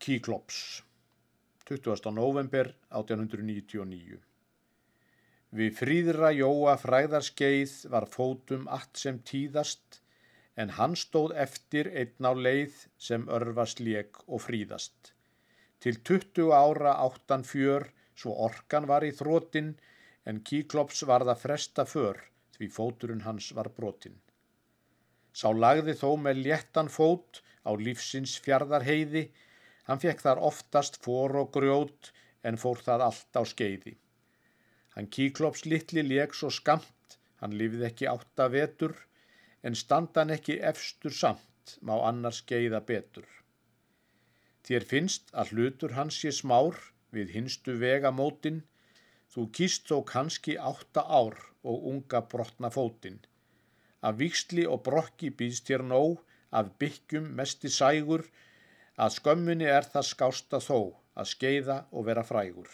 Kýklops 20. november 1899 Við fríðra jóa fræðarskeið var fótum allt sem tíðast, en hann stóð eftir einn á leið sem örfast lék og fríðast. Til 20 ára áttan fjör, svo orkan var í þrótin, en Kýklops var það fresta för, því fóturinn hans var brotin. Sá lagði þó með léttan fót á lífsins fjardarheiði, Hann fekk þar oftast for og grjót en fór það allt á skeiði. Hann kíklops litli leik svo skamt, hann lifið ekki átta vetur, en standan ekki efstur samt, má annars skeiða betur. Þér finnst að hlutur hans sé smár við hinstu vegamótin, þú kýst þó kannski átta ár og unga brotna fótin. Af viksli og brokki býðst þér nóg, af byggjum mesti sægur, að skömmunni er það skásta þó að skeiða og vera frægur.